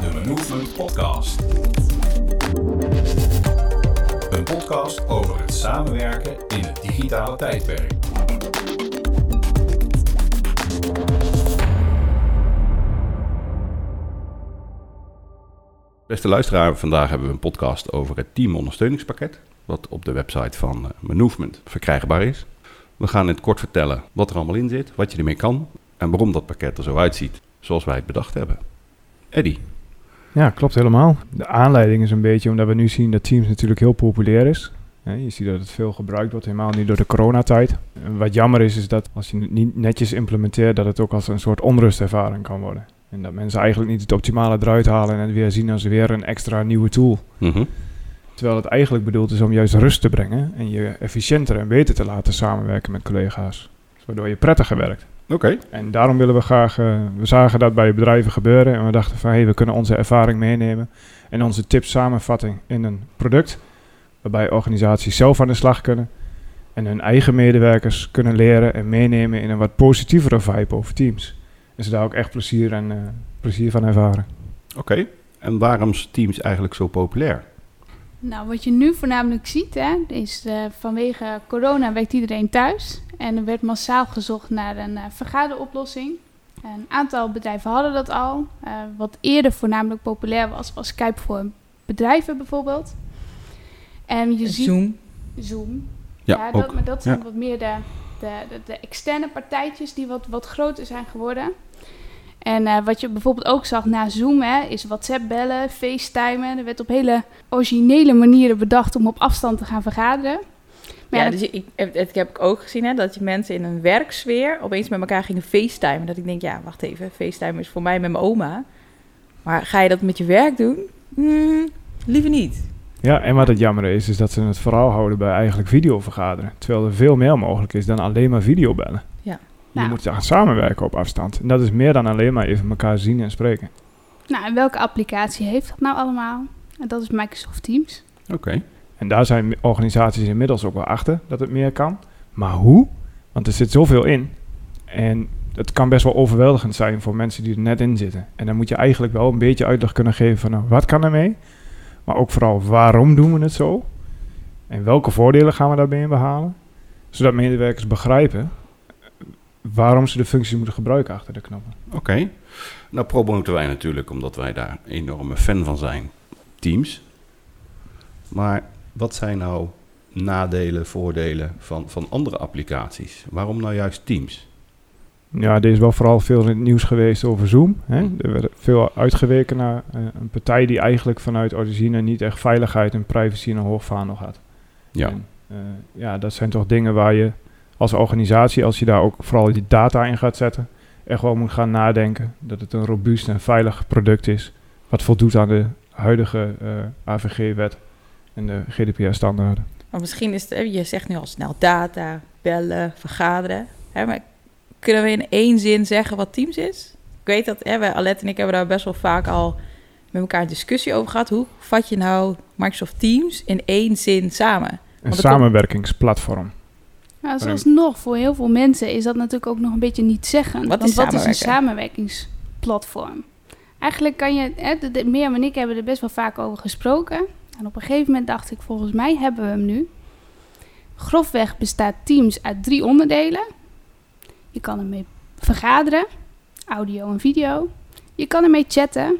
de Movement Podcast. Een podcast over het samenwerken in het digitale tijdperk. Beste luisteraar, vandaag hebben we een podcast over het teamondersteuningspakket, wat op de website van uh, Movement verkrijgbaar is. We gaan in het kort vertellen wat er allemaal in zit, wat je ermee kan en waarom dat pakket er zo uitziet zoals wij het bedacht hebben. Eddie. Ja, klopt helemaal. De aanleiding is een beetje omdat we nu zien dat Teams natuurlijk heel populair is. Je ziet dat het veel gebruikt wordt, helemaal nu door de coronatijd. Wat jammer is, is dat als je het niet netjes implementeert, dat het ook als een soort onrustervaring kan worden. En dat mensen eigenlijk niet het optimale eruit halen en het weer zien als weer een extra nieuwe tool. Mhm. Terwijl het eigenlijk bedoeld is om juist rust te brengen en je efficiënter en beter te laten samenwerken met collega's. Waardoor je prettiger werkt. Oké. En daarom willen we graag, eh, we zagen dat bij bedrijven gebeuren en we dachten van hé, hey, we kunnen onze ervaring meenemen en onze tips samenvatting in een product. Waarbij organisaties zelf aan de slag kunnen en hun eigen medewerkers kunnen leren en meenemen in een wat positievere vibe over teams. En ze daar ook echt plezier, en, uh, plezier van ervaren. Oké, en waarom is Teams eigenlijk zo populair? Nou, wat je nu voornamelijk ziet, hè, is uh, vanwege corona werkt iedereen thuis. En er werd massaal gezocht naar een uh, vergaderoplossing. Een aantal bedrijven hadden dat al. Uh, wat eerder voornamelijk populair was, was Skype voor bedrijven bijvoorbeeld. En je ziet... Zoom. Zoom. Ja, ja ook. maar dat zijn Ja. wat meer de, de, de, de externe partijtjes die wat, wat groter zijn geworden. En eh, wat je bijvoorbeeld ook zag na Zoom, hè, is WhatsApp bellen, FaceTimen. Er werd op hele originele manieren bedacht om op afstand te gaan vergaderen. Maar Ja, ja, dus ik, ik, ik heb ook gezien hè, dat je mensen in een werksfeer opeens met elkaar gingen facetimen. Dat ik denk, ja, wacht even, facetimen is voor mij met mijn oma. Maar ga je dat met je werk doen? Hmm, liever niet. Ja, en wat het jammer is, is dat ze het vooral houden bij eigenlijk videovergaderen. Terwijl er veel meer mogelijk is dan alleen maar videobellen. Ja. Je Nou. moet gaan samenwerken op afstand. En dat is meer dan alleen maar even elkaar zien en spreken. Nou, en welke applicatie heeft dat nou allemaal? En dat is Microsoft Teams. Oké. En daar zijn organisaties inmiddels ook wel achter dat het meer kan. Maar hoe? Want er zit zoveel in. En het kan best wel overweldigend zijn voor mensen die er net in zitten. En dan moet je eigenlijk wel een beetje uitleg kunnen geven van nou, wat kan ermee? Maar ook vooral waarom doen we het zo? En welke voordelen gaan we daarbij behalen? Zodat medewerkers begrijpen waarom ze de functie moeten gebruiken achter de knoppen. Oké. Nou promoten wij natuurlijk, omdat wij daar een enorme fan van zijn, Teams. Maar wat zijn nou nadelen, voordelen van, van andere applicaties? Waarom nou juist Teams? Ja, er is wel vooral veel in het nieuws geweest over Zoom. Hè? Er werd veel uitgeweken naar eh, een partij die eigenlijk vanuit origine niet echt veiligheid en privacy in een hoog vaandel had. Ja. En, eh, ja, dat zijn toch dingen waar je als organisatie, als je daar ook vooral je data in gaat zetten, echt wel moet gaan nadenken dat het een robuust en veilig product is, wat voldoet aan de huidige eh, AVG-wet en de GDPR-standaarden. Maar misschien is het, hè, je zegt nu al snel data, bellen, vergaderen. Hè, maar kunnen we in één zin zeggen wat Teams is? Ik weet dat, hè, wij, Alet en ik hebben daar best wel vaak al met elkaar een discussie over gehad. Hoe vat je nou Microsoft Teams in één zin samen? Een er samenwerkingsplatform. Nou, zoals nog, voor heel veel mensen is dat natuurlijk ook nog een beetje niet zeggen. Wat Want is wat is een samenwerkingsplatform? Eigenlijk kan je, hè, de, de, Mirjam en ik hebben er best wel vaak over gesproken. En op een gegeven moment dacht ik, volgens mij hebben we hem nu. Grofweg bestaat Teams uit drie onderdelen. Je kan ermee vergaderen, audio en video. Je kan ermee chatten.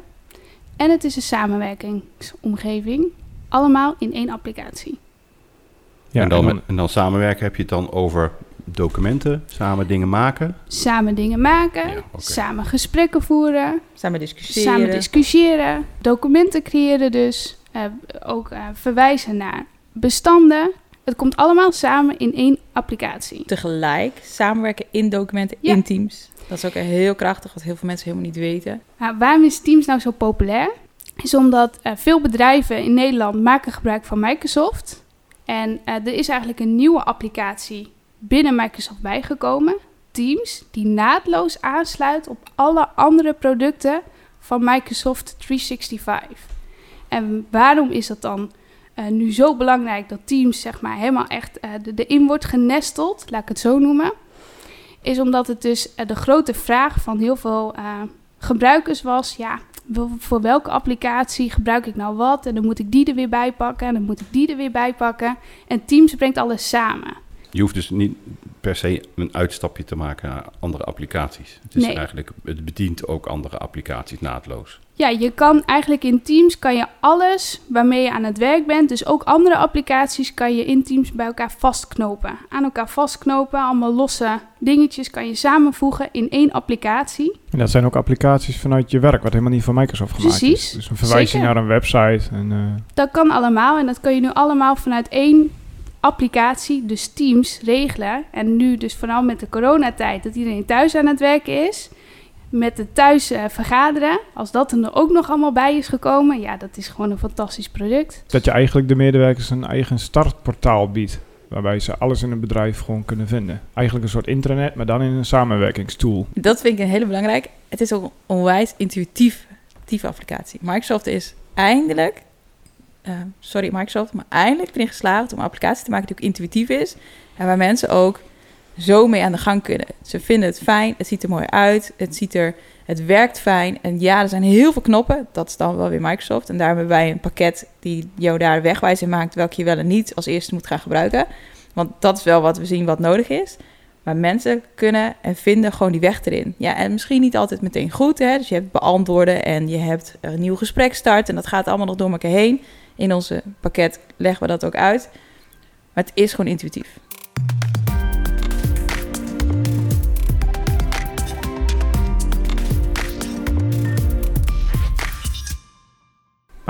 En het is een samenwerkingsomgeving. Allemaal in één applicatie. Ja, en, dan, en dan- met- en dan samenwerken heb je het dan over documenten, samen dingen maken. Samen dingen maken, Ja, samen gesprekken voeren, Samen discussiëren. samen discussiëren, documenten creëren dus, eh, ook eh, verwijzen naar bestanden. Het komt allemaal samen in één applicatie. Tegelijk samenwerken in documenten, Ja. in Teams. Dat is ook heel krachtig, wat heel veel mensen helemaal niet weten. Nou, waarom is Teams nou zo populair? Is omdat eh, veel bedrijven in Nederland maken gebruik van Microsoft. En eh, er is eigenlijk een nieuwe applicatie binnen Microsoft bijgekomen. Teams, die naadloos aansluit op alle andere producten van Microsoft 365. En waarom is dat dan eh, nu zo belangrijk dat Teams zeg maar helemaal echt eh, de- erin wordt genesteld, laat ik het zo noemen? Is omdat het dus eh, de grote vraag van heel veel eh, gebruikers was, ja, voor welke applicatie gebruik ik nou wat. En dan moet ik die er weer bij pakken en dan moet ik die er weer bij pakken. En Teams brengt alles samen. Je hoeft dus niet per se een uitstapje te maken naar andere applicaties. Het is Nee. eigenlijk, het bedient ook andere applicaties naadloos. Ja, je kan eigenlijk in Teams kan je alles waarmee je aan het werk bent, dus ook andere applicaties, kan je in Teams bij elkaar vastknopen. Aan elkaar vastknopen, allemaal losse dingetjes kan je samenvoegen in één applicatie. En dat zijn ook applicaties vanuit je werk, wat helemaal niet van Microsoft gemaakt Precies, is. Dus een verwijzing zeker. naar een website. En, eh, Dat kan allemaal en dat kan je nu allemaal vanuit één applicatie, dus Teams, regelen. En nu dus vooral met de coronatijd, dat iedereen thuis aan het werken is, met het thuis eh, vergaderen, als dat er ook nog allemaal bij is gekomen, ja, dat is gewoon een fantastisch product. dat je eigenlijk de medewerkers een eigen startportaal biedt. Waarbij ze alles in het bedrijf gewoon kunnen vinden. Eigenlijk een soort intranet, maar dan in een samenwerkingstool. Dat vind ik een hele belangrijk. Het is ook een onwijs intuïtief intuïtieve applicatie. Microsoft is eindelijk, eh, sorry Microsoft, maar eindelijk erin geslaagd om een applicatie te maken die ook intuïtief is. En waar mensen ook zo mee aan de gang kunnen. Ze vinden het fijn, het ziet er mooi uit, het, ziet er, het werkt fijn. En ja, er zijn heel veel knoppen, dat is dan wel weer Microsoft. En daar hebben wij een pakket die jou daar wegwijs in maakt welke je wel en niet als eerste moet gaan gebruiken. Want dat is wel wat we zien wat nodig is. Maar mensen kunnen en vinden gewoon die weg erin. Ja, en misschien niet altijd meteen goed. Hè? Dus je hebt beantwoorden en je hebt een nieuw gesprek start. En dat gaat allemaal nog door elkaar heen. In onze pakket leggen we dat ook uit. Maar het is gewoon intuïtief.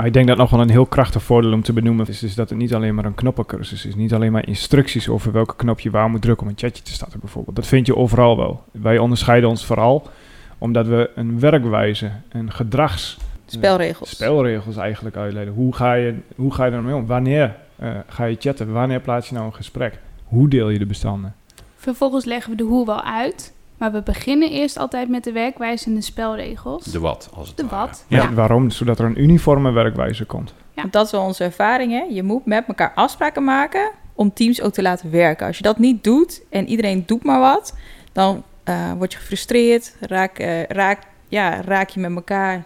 Ik denk dat nog wel een heel krachtig voordeel om te benoemen is, is dat het niet alleen maar een knoppencursus is. Niet alleen maar instructies over welke knop je waar moet drukken om een chatje te starten bijvoorbeeld. Dat vind je overal wel. Wij onderscheiden ons vooral omdat we een werkwijze, een gedrags... Spelregels. Spelregels eigenlijk uitleiden. Hoe ga je, hoe ga je er mee om? Wanneer eh, ga je chatten? Wanneer plaats je nou een gesprek? Hoe deel je de bestanden? Vervolgens leggen we de hoe wel uit. Maar we beginnen eerst altijd met de werkwijze en de spelregels. De wat, als het De ware. wat. Ja. Ja. Waarom? Zodat er een uniforme werkwijze komt. Ja. Want dat is wel onze ervaring. Hè? Je moet met elkaar afspraken maken om teams ook te laten werken. Als je dat niet doet en iedereen doet maar wat, dan eh, word je gefrustreerd. Raak, eh, raak, ja, raak je met elkaar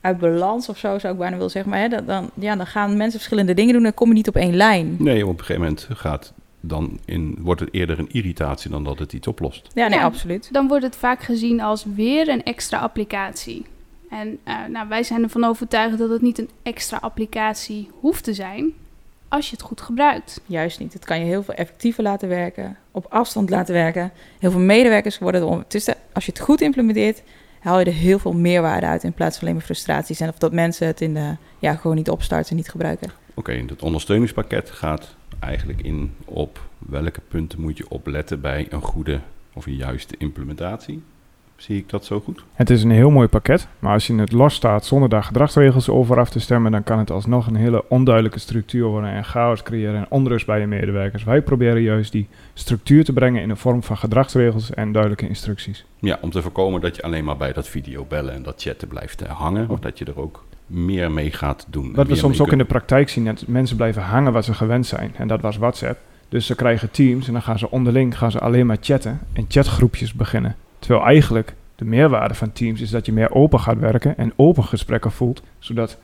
uit balans of zo, zou ik bijna willen zeggen. Maar hè, dan, ja, dan gaan mensen verschillende dingen doen en kom je niet op één lijn. Nee, op een gegeven moment gaat dan in, wordt het eerder een irritatie dan dat het iets oplost. Ja, nee, Ja. absoluut. Dan wordt het vaak gezien als weer een extra applicatie. En eh, nou, wij zijn ervan overtuigd dat het niet een extra applicatie hoeft te zijn als je het goed gebruikt. Juist niet. Het kan je heel veel effectiever laten werken, op afstand laten werken. Heel veel medewerkers worden er tussen. Als je het goed implementeert, haal je er heel veel meerwaarde uit in plaats van alleen maar frustraties. En of dat mensen het in de, ja, gewoon niet opstarten en niet gebruiken. Oké, het ondersteuningspakket gaat eigenlijk in op welke punten moet je opletten bij een goede of een juiste implementatie. Zie ik dat zo goed? Het is een heel mooi pakket, maar als je het los staat zonder daar gedragsregels over af te stemmen, dan kan het alsnog een hele onduidelijke structuur worden en chaos creëren en onrust bij je medewerkers. Wij proberen juist die structuur te brengen in de vorm van gedragsregels en duidelijke instructies. Ja, om te voorkomen dat je alleen maar bij dat videobellen en dat chatten blijft eh, hangen, of dat je er ook meer mee gaat doen. en Wat we soms ook in de praktijk zien, dat mensen blijven hangen wat ze gewend zijn. En dat was WhatsApp. Dus ze krijgen teams en dan gaan ze onderling gaan ze alleen maar chatten en chatgroepjes beginnen. Terwijl eigenlijk de meerwaarde van teams is dat je meer open gaat werken en open gesprekken voelt. Zodat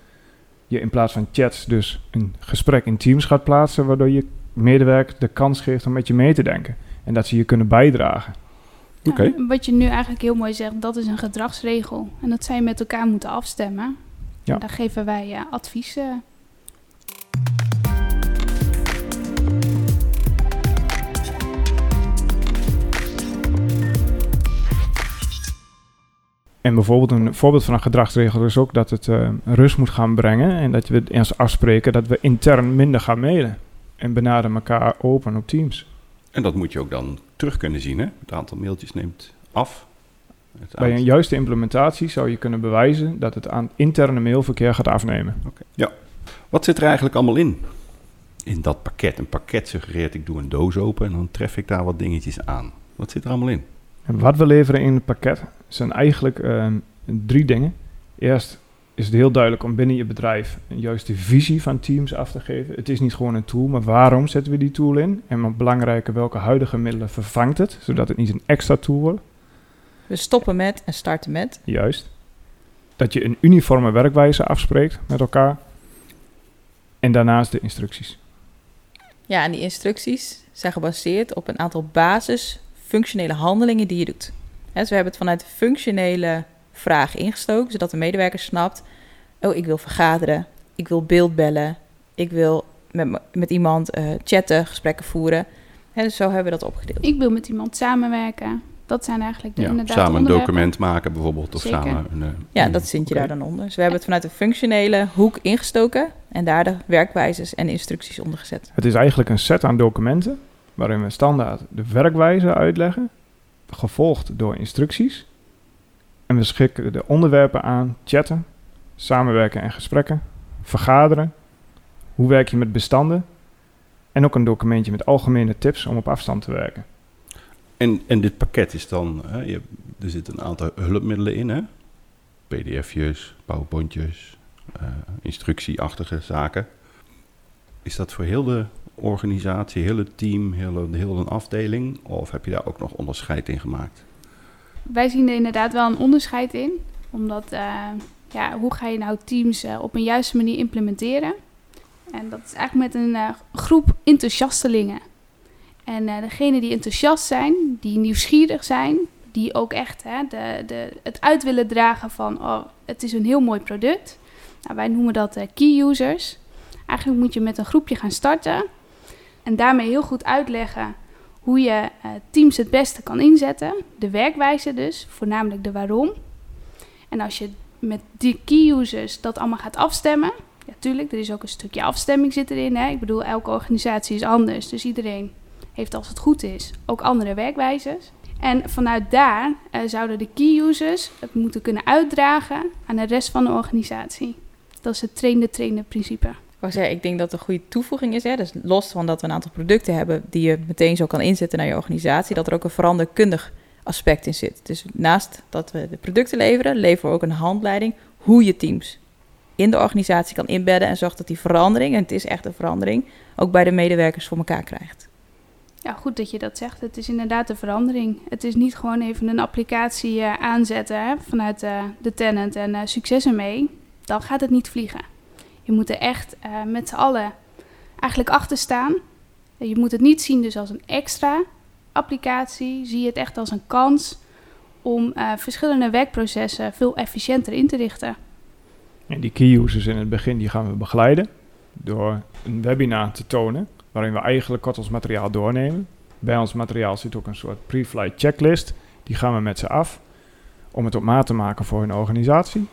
je in plaats van chats dus een gesprek in teams gaat plaatsen, waardoor je medewerker de kans geeft om met je mee te denken. En dat ze je kunnen bijdragen. Oké. Wat je nu eigenlijk heel mooi zegt, dat is een gedragsregel. En dat je met elkaar moeten afstemmen. Ja. En daar geven wij eh, advies. eh, En bijvoorbeeld een voorbeeld van een gedragsregel is ook dat het eh, rust moet gaan brengen. En dat we eerst afspreken dat we intern minder gaan mailen. En benaderen elkaar open op Teams. En dat moet je ook dan terug kunnen zien. Hè? Het aantal mailtjes neemt af. Bij een juiste implementatie zou je kunnen bewijzen dat het aan interne mailverkeer gaat afnemen. Ja. Wat zit er eigenlijk allemaal in? In dat pakket. Een pakket suggereert ik doe een doos open en dan tref ik daar wat dingetjes aan. Wat zit er allemaal in? En wat we leveren in het pakket zijn eigenlijk eh, drie dingen. Eerst is het heel duidelijk om binnen je bedrijf een juiste visie van Teams af te geven. Het is niet gewoon een tool, maar waarom zetten we die tool in? En wat belangrijker, welke huidige middelen vervangt het, zodat het niet een extra tool wordt. We stoppen met en starten met. Juist. dat je een uniforme werkwijze afspreekt met elkaar. En daarnaast de instructies. Ja, en die instructies zijn gebaseerd op een aantal basis functionele handelingen die je doet. Dus we hebben het vanuit de functionele vraag ingestoken, zodat de medewerker snapt: oh, ik wil vergaderen, ik wil beeldbellen, ik wil met, met iemand eh, chatten, gesprekken voeren. Hè, dus zo hebben we dat opgedeeld. Ik wil met iemand samenwerken. Dat zijn eigenlijk de Ja, inderdaad samen een document maken bijvoorbeeld. Of Zeker. samen een, eh, Ja, dat zit je daar dan onder. Dus we hebben het vanuit de functionele hoek ingestoken en daar de werkwijzes en instructies onder gezet. Het is eigenlijk een set aan documenten waarin we standaard de werkwijze uitleggen, gevolgd door instructies. En we schikken de onderwerpen aan chatten, samenwerken en gesprekken, vergaderen, hoe werk je met bestanden en ook een documentje met algemene tips om op afstand te werken. En, en dit pakket is dan, hè, je, er zitten een aantal hulpmiddelen in, hè? PDF'jes, PowerPointjes, eh, instructieachtige zaken. Is dat voor heel de organisatie, heel het team, heel een afdeling? Of heb je daar ook nog onderscheid in gemaakt? Wij zien er inderdaad wel een onderscheid in. Omdat, eh, ja, hoe ga je nou teams eh, op een juiste manier implementeren? En dat is eigenlijk met een eh, groep enthousiastelingen. En degenen die enthousiast zijn, die nieuwsgierig zijn, die ook echt hè, de, de, het uit willen dragen van, oh, het is een heel mooi product. Nou, wij noemen dat key users. Eigenlijk moet je met een groepje gaan starten en daarmee heel goed uitleggen hoe je eh, teams het beste kan inzetten. De werkwijze dus, voornamelijk de waarom. En als je met die key users dat allemaal gaat afstemmen, ja, tuurlijk, er is ook een stukje afstemming zit erin. Hè? Ik bedoel, elke organisatie is anders, dus iedereen heeft als het goed is ook andere werkwijzes. En vanuit daar eh, zouden de key users het moeten kunnen uitdragen aan de rest van de organisatie. Dat is het train-de-trainer principe. Wou zeggen, ik denk dat het een goede toevoeging is. Hè? Dus los van dat we een aantal producten hebben die je meteen zo kan inzetten naar je organisatie, dat er ook een veranderkundig aspect in zit. Dus naast dat we de producten leveren, leveren we ook een handleiding hoe je teams in de organisatie kan inbedden en zorgt dat die verandering, en het is echt een verandering, ook bij de medewerkers voor elkaar krijgt. Ja, goed dat je dat zegt. Het is inderdaad een verandering. Het is niet gewoon even een applicatie eh, aanzetten hè, vanuit eh, de tenant en eh, succes ermee. Dan gaat het niet vliegen. Je moet er echt eh, met z'n allen eigenlijk achter staan. Je moet het niet zien dus als een extra applicatie. Zie het echt als een kans om eh, verschillende werkprocessen veel efficiënter in te richten. En die key users in het begin die gaan we begeleiden door een webinar te tonen waarin we eigenlijk kort ons materiaal doornemen. Bij ons materiaal zit ook een soort pre-flight checklist. Die gaan we met ze af om het op maat te maken voor hun organisatie.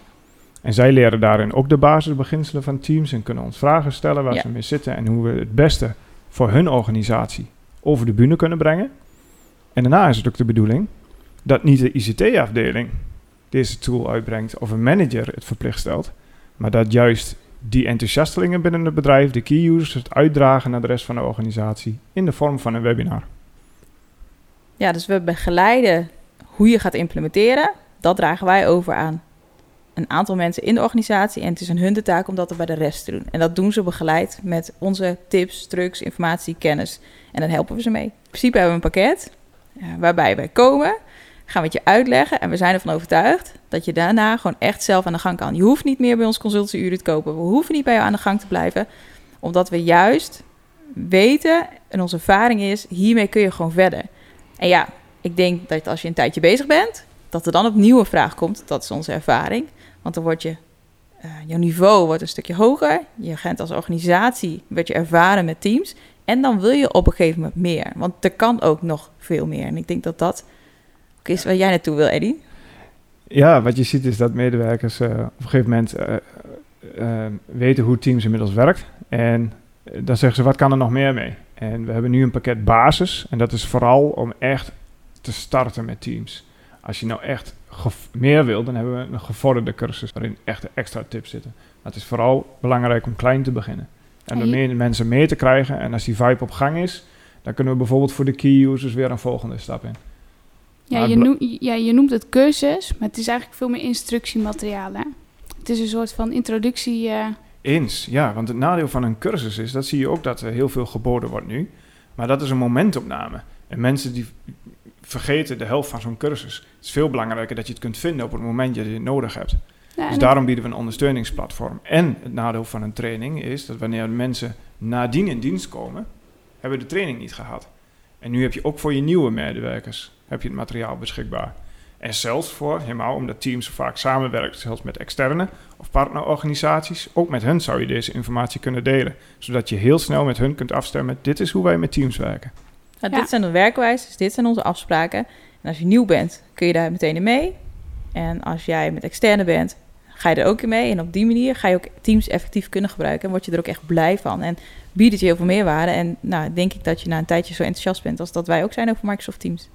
En zij leren daarin ook de basisbeginselen van teams en kunnen ons vragen stellen waar Ja. ze mee zitten en hoe we het beste voor hun organisatie over de bühne kunnen brengen. En daarna is het ook de bedoeling dat niet de ICT-afdeling deze tool uitbrengt of een manager het verplicht stelt, maar dat juist die enthousiastelingen binnen het bedrijf, de key users, het uitdragen naar de rest van de organisatie in de vorm van een webinar. Ja, dus we begeleiden hoe je gaat implementeren. Dat dragen wij over aan een aantal mensen in de organisatie. En het is aan hun de taak om dat er bij de rest te doen. En dat doen ze begeleid met onze tips, trucs, informatie, kennis. En dan helpen we ze mee. In principe hebben we een pakket eh, waarbij wij komen, gaan we het je uitleggen. En we zijn ervan overtuigd dat je daarna gewoon echt zelf aan de gang kan. Je hoeft niet meer bij ons consultieuren te kopen. We hoeven niet bij jou aan de gang te blijven. Omdat we juist weten en onze ervaring is, hiermee kun je gewoon verder. En ja, ik denk dat als je een tijdje bezig bent, dat er dan op nieuwe vraag komt. Dat is onze ervaring. Want dan wordt je, eh, jouw niveau wordt een stukje hoger. Je gaat als organisatie, werd je ervaren met teams. En dan wil je op een gegeven moment meer. Want er kan ook nog veel meer. En ik denk dat dat ook is waar jij naartoe wil, Eddie. Ja, wat je ziet is dat medewerkers eh, op een gegeven moment eh, weten hoe Teams inmiddels werkt. En dan zeggen ze, wat kan er nog meer mee? En we hebben nu een pakket basis. En dat is vooral om echt te starten met Teams. Als je nou echt meer wil, dan hebben we een gevorderde cursus waarin echt extra tips zitten. Maar het is vooral belangrijk om klein te beginnen. En om meer mensen mee te krijgen. En als die vibe op gang is, dan kunnen we bijvoorbeeld voor de key users weer een volgende stap in. Ja, je, ja, je noemt het cursus, maar het is eigenlijk veel meer instructiemateriaal. Hè? Het is een soort van introductie. eh, Eens, ja, want het nadeel van een cursus is, dat zie je ook dat er heel veel geboden wordt nu. Maar dat is een momentopname. En mensen die vergeten de helft van zo'n cursus. Het is veel belangrijker dat je het kunt vinden op het moment dat je het nodig hebt. Ja, Dus daarom bieden we een ondersteuningsplatform. En het nadeel van een training is dat wanneer mensen nadien in dienst komen, hebben de training niet gehad. En nu heb je ook voor je nieuwe medewerkers heb je het materiaal beschikbaar. En zelfs voor, helemaal omdat teams vaak samenwerken, zelfs met externe of partnerorganisaties, ook met hen zou je deze informatie kunnen delen. Zodat je heel snel met hun kunt afstemmen, dit is hoe wij met teams werken. Nou, Ja. Dit zijn de werkwijzes, dit zijn onze afspraken. En als je nieuw bent, kun je daar meteen in mee. En als jij met externe bent, ga je er ook in mee. En op die manier ga je ook teams effectief kunnen gebruiken. En word je er ook echt blij van. En biedt het je heel veel meerwaarde. En nou, denk ik dat je na een tijdje zo enthousiast bent als dat wij ook zijn over Microsoft Teams.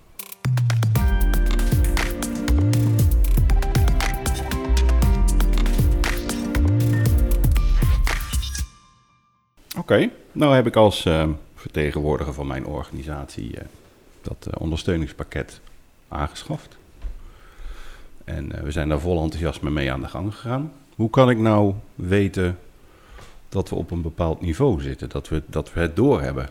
Oké, nou heb ik als eh, vertegenwoordiger van mijn organisatie eh, dat eh, ondersteuningspakket aangeschaft. En eh, we zijn daar vol enthousiasme mee aan de gang gegaan. Hoe kan ik nou weten dat we op een bepaald niveau zitten, dat we, dat we het doorhebben?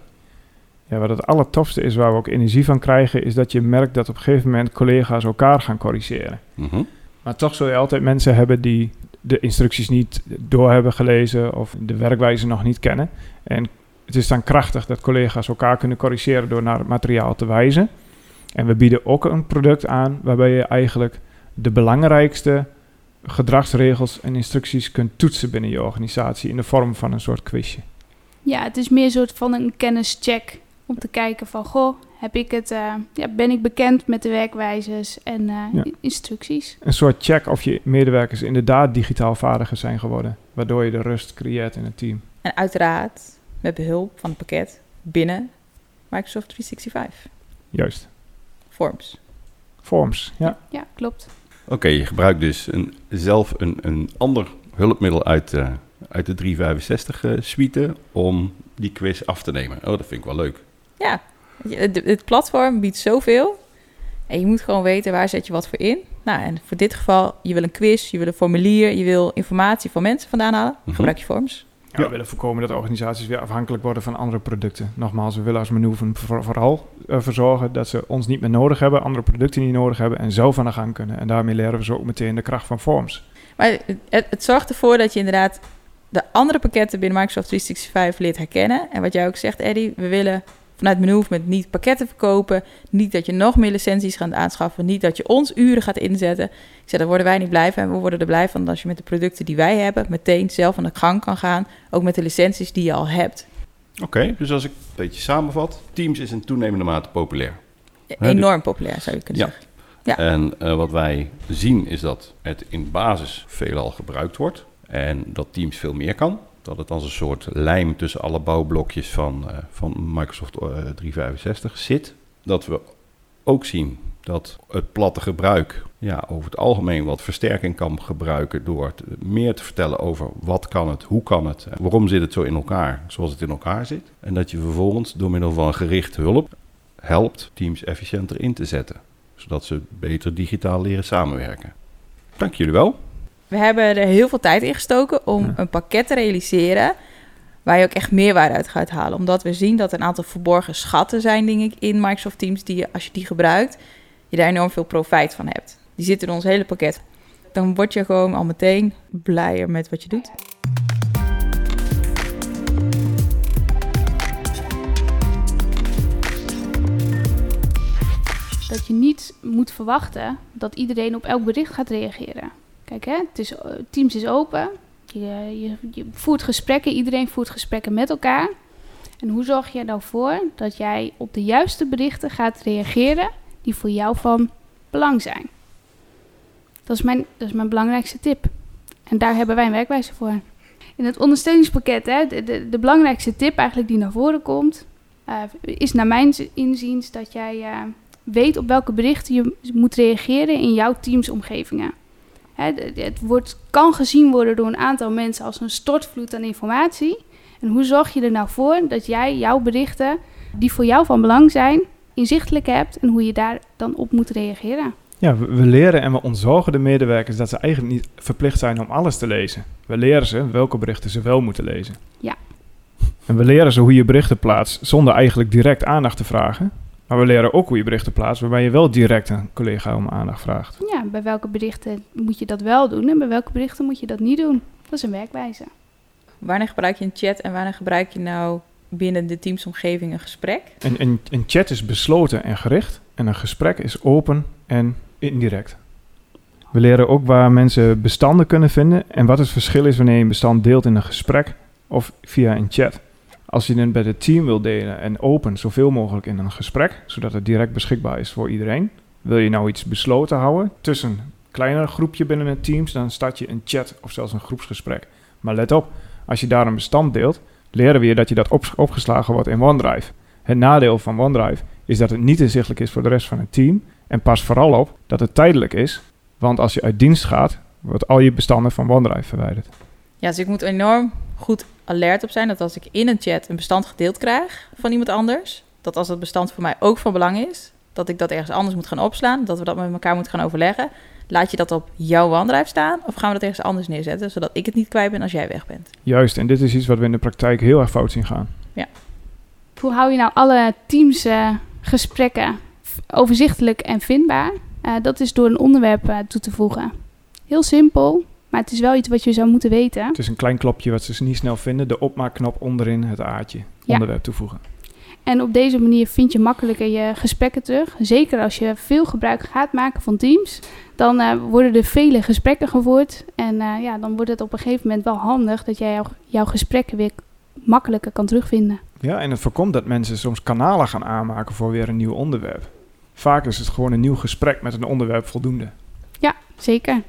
Ja, wat het allertofste is, waar we ook energie van krijgen, is dat je merkt dat op een gegeven moment collega's elkaar gaan corrigeren. Mhm. Maar toch zul je altijd mensen hebben die de instructies niet door hebben gelezen of de werkwijze nog niet kennen. En het is dan krachtig dat collega's elkaar kunnen corrigeren door naar het materiaal te wijzen. En we bieden ook een product aan waarbij je eigenlijk de belangrijkste gedragsregels en instructies kunt toetsen binnen je organisatie in de vorm van een soort quizje. Ja, het is meer een soort van een kennischeck. Om te kijken van, goh, heb ik het, eh, ja, ben ik bekend met de werkwijzes en eh, Ja. instructies? Een soort check of je medewerkers inderdaad digitaal vaardiger zijn geworden, waardoor je de rust creëert in het team. En uiteraard met behulp van het pakket binnen Microsoft 365. Juist. Forms. Forms, ja. Ja, klopt. Oké, je gebruikt dus een, zelf een, een ander hulpmiddel uit, eh, uit de 365 eh, suite om die quiz af te nemen. Oh, dat vind ik wel leuk. Ja, het platform biedt zoveel. En je moet gewoon weten waar zet je wat voor in. Nou, en voor dit geval, je wil een quiz, je wil een formulier, je wil informatie van mensen vandaan halen. Mhm. Gebruik je forms. Ja, we willen voorkomen dat organisaties weer afhankelijk worden van andere producten. Nogmaals, we willen als manoeuvre voor- vooral uh, verzorgen dat ze ons niet meer nodig hebben, andere producten niet nodig hebben en zelf aan de gang kunnen. En daarmee leren we ze ook meteen de kracht van Forms. Maar het, het, het zorgt ervoor dat je inderdaad de andere pakketten binnen Microsoft 365 leert herkennen. En wat jij ook zegt, Eddie, we willen vanuit Movement niet pakketten verkopen. Niet dat je nog meer licenties gaat aanschaffen. Niet dat je ons uren gaat inzetten. Ik zeg, daar worden wij niet blij van. En we worden er blij van als je met de producten die wij hebben... meteen zelf aan de gang kan gaan. Ook met de licenties die je al hebt. Oké, dus als ik een beetje samenvat, Teams is in toenemende mate populair. Enorm populair, zou je kunnen Ja. zeggen. Ja. En eh, wat wij zien is dat het in basis veelal gebruikt wordt en dat Teams veel meer kan. Dat het als een soort lijm tussen alle bouwblokjes van, eh, van Microsoft eh, 365 zit. Dat we ook zien dat het platte gebruik ja, over het algemeen wat versterking kan gebruiken door meer te vertellen over wat kan het, hoe kan het, waarom zit het zo in elkaar zoals het in elkaar zit. En dat je vervolgens door middel van gericht hulp helpt Teams efficiënter in te zetten zodat ze beter digitaal leren samenwerken. Dank jullie wel. We hebben er heel veel tijd in gestoken om Ja. een pakket te realiseren waar je ook echt meerwaarde uit gaat halen. Omdat we zien dat er een aantal verborgen schatten zijn, denk ik, in Microsoft Teams, die je, als je die gebruikt, je daar enorm veel profijt van hebt. Die zitten in ons hele pakket. Dan word je gewoon al meteen blijer met wat je doet. Dat je niet moet verwachten dat iedereen op elk bericht gaat reageren. Kijk, hè, Teams is open. Je, je, voert gesprekken, iedereen voert gesprekken met elkaar. En hoe zorg je nou voor dat jij op de juiste berichten gaat reageren die voor jou van belang zijn? Dat is mijn, dat is mijn belangrijkste tip. En daar hebben wij een werkwijze voor. In het ondersteuningspakket, hè, de, de, belangrijkste tip eigenlijk die naar voren komt, eh, is naar mijn inziens dat jij eh, weet op welke berichten je moet reageren in jouw teamsomgevingen. Het wordt, kan gezien worden door een aantal mensen als een stortvloed aan informatie. En hoe zorg je er nou voor dat jij jouw berichten, die voor jou van belang zijn, inzichtelijk hebt en hoe je daar dan op moet reageren? Ja, we, we leren en we ontzorgen de medewerkers dat ze eigenlijk niet verplicht zijn om alles te lezen. We leren ze welke berichten ze wel moeten lezen. Ja. En we leren ze hoe je berichten plaatst zonder eigenlijk direct aandacht te vragen. Maar we leren ook hoe je berichten plaatst, waarbij je wel direct een collega om aandacht vraagt. Ja, bij welke berichten moet je dat wel doen en bij welke berichten moet je dat niet doen? Dat is een werkwijze. Wanneer gebruik je een chat en wanneer gebruik je nou binnen de teamsomgeving een gesprek? Een, een, een chat is besloten en gericht en een gesprek is open en indirect. We leren ook waar mensen bestanden kunnen vinden en wat het verschil is wanneer je een bestand deelt in een gesprek of via een chat. Als je het bij het team wil delen en open zoveel mogelijk in een gesprek, zodat het direct beschikbaar is voor iedereen. Wil je nou iets besloten houden tussen een kleiner groepje binnen het teams, dan start je een chat of zelfs een groepsgesprek. Maar let op, als je daar een bestand deelt, leren we je dat je dat op- opgeslagen wordt in OneDrive. Het nadeel van OneDrive is dat het niet inzichtelijk is voor de rest van het team. En pas vooral op dat het tijdelijk is, want als je uit dienst gaat, wordt al je bestanden van OneDrive verwijderd. Ja, dus ik moet enorm goed alert op zijn dat als ik in een chat een bestand gedeeld krijg van iemand anders, dat als dat bestand voor mij ook van belang is, dat ik dat ergens anders moet gaan opslaan, dat we dat met elkaar moeten gaan overleggen. Laat je dat op jouw OneDrive staan of gaan we dat ergens anders neerzetten, zodat ik het niet kwijt ben als jij weg bent? Juist, en dit is iets wat we in de praktijk heel erg fout zien gaan. Hoe hou je nou alle teamsgesprekken overzichtelijk en vindbaar? Eh, dat is door een onderwerp eh, toe te voegen. Heel simpel, maar het is wel iets wat je zou moeten weten. Het is een klein klopje wat ze niet snel vinden, de opmaakknop onderin het aardje, Ja. onderwerp toevoegen. En op deze manier vind je makkelijker je gesprekken terug. Zeker als je veel gebruik gaat maken van Teams. Dan eh, worden er vele gesprekken gevoerd. En eh, ja, dan wordt het op een gegeven moment wel handig dat jij jouw, jouw gesprekken weer makkelijker kan terugvinden. Ja, en het voorkomt dat mensen soms kanalen gaan aanmaken voor weer een nieuw onderwerp. Vaak is het gewoon een nieuw gesprek met een onderwerp voldoende. Zeker.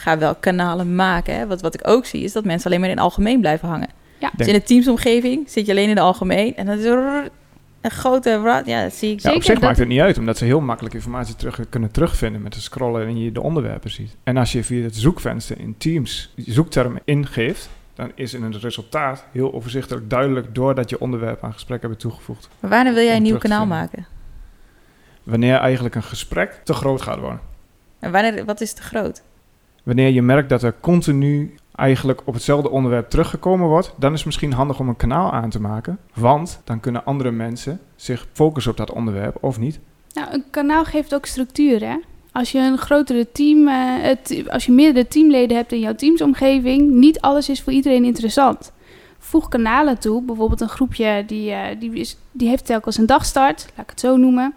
Ga wel kanalen maken. Hè? Wat, wat ik ook zie is dat mensen alleen maar in het algemeen blijven hangen. Ja. Dus in een teamsomgeving zit je alleen in het algemeen en dan is er een grote... Ja, dat zie ik. Ja, op Zeker, zich dat- maakt het niet uit, omdat ze heel makkelijk informatie terug kunnen terugvinden met te scrollen en je de onderwerpen ziet. En als je via het zoekvenster in Teams je zoektermen ingeeft, dan is in het resultaat heel overzichtelijk duidelijk doordat je onderwerp aan gesprek hebben toegevoegd. Maar wanneer wil jij een nieuw kanaal maken? Wanneer eigenlijk een gesprek te groot gaat worden. En wanneer, wat is te groot? Wanneer je merkt dat er continu eigenlijk op hetzelfde onderwerp teruggekomen wordt, dan is het misschien handig om een kanaal aan te maken. Want dan kunnen andere mensen zich focussen op dat onderwerp of niet. Nou, een kanaal geeft ook structuur, hè? Als je een grotere team, eh, het, als je meerdere teamleden hebt in jouw teamsomgeving, niet alles is voor iedereen interessant. Voeg kanalen toe, bijvoorbeeld een groepje die, eh, die, die heeft telkens een dagstart, laat ik het zo noemen.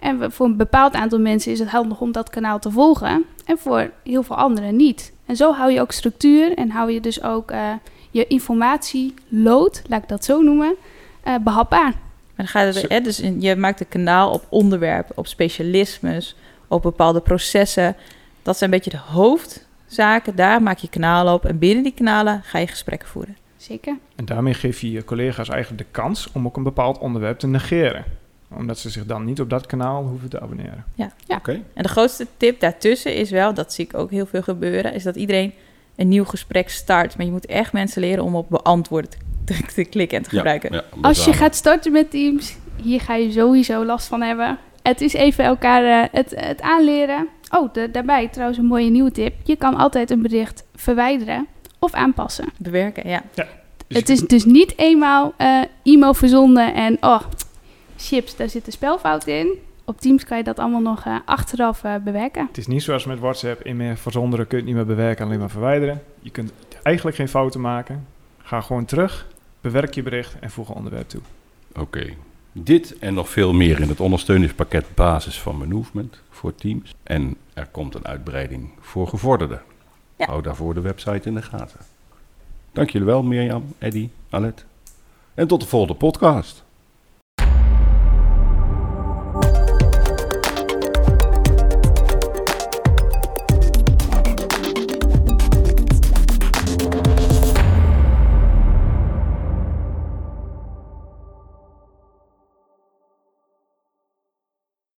En we- voor een bepaald aantal mensen is het handig om dat kanaal te volgen en voor heel veel anderen niet. En zo hou je ook structuur en hou je dus ook eh, je informatielood, laat ik dat zo noemen, eh, behapbaar. Maar dan gaat het, hè, dus in- je maakt een kanaal op onderwerpen, op specialismes, op bepaalde processen. Dat zijn een beetje de hoofdzaken. Daar maak je kanalen op. En binnen die kanalen ga je gesprekken voeren. Zeker. En daarmee geef je je collega's eigenlijk de kans om ook een bepaald onderwerp te negeren. Omdat ze zich dan niet op dat kanaal hoeven te abonneren. Oké. En de grootste tip daartussen is wel, dat zie ik ook heel veel gebeuren, is dat iedereen een nieuw gesprek start. Maar je moet echt mensen leren om op beantwoorden te, te, te klikken en te gebruiken. Ja, Als je gaat starten met Teams, hier ga je sowieso last van hebben. Het is even elkaar eh, het, het aanleren. Oh, da- daarbij trouwens een mooie nieuwe tip. Je kan altijd een bericht verwijderen of aanpassen. Bewerken, ja. Dus het is dus niet eenmaal eh, e-mail verzonden en oh, chips, daar zit een spelfout in. Op Teams kan je dat allemaal nog eh, achteraf eh, bewerken. Het is niet zoals met WhatsApp, in meer verzonderen kun je het niet meer bewerken, alleen maar verwijderen. Je kunt eigenlijk geen fouten maken. Ga gewoon terug, bewerk je bericht en voeg een onderwerp toe. Oké. Dit en nog veel meer in het ondersteuningspakket basis van Movement voor Teams. En er komt een uitbreiding voor gevorderden. Ja. Hou daarvoor de website in de gaten. Dank jullie wel, Mirjam, Eddy, Alet. En tot de volgende podcast.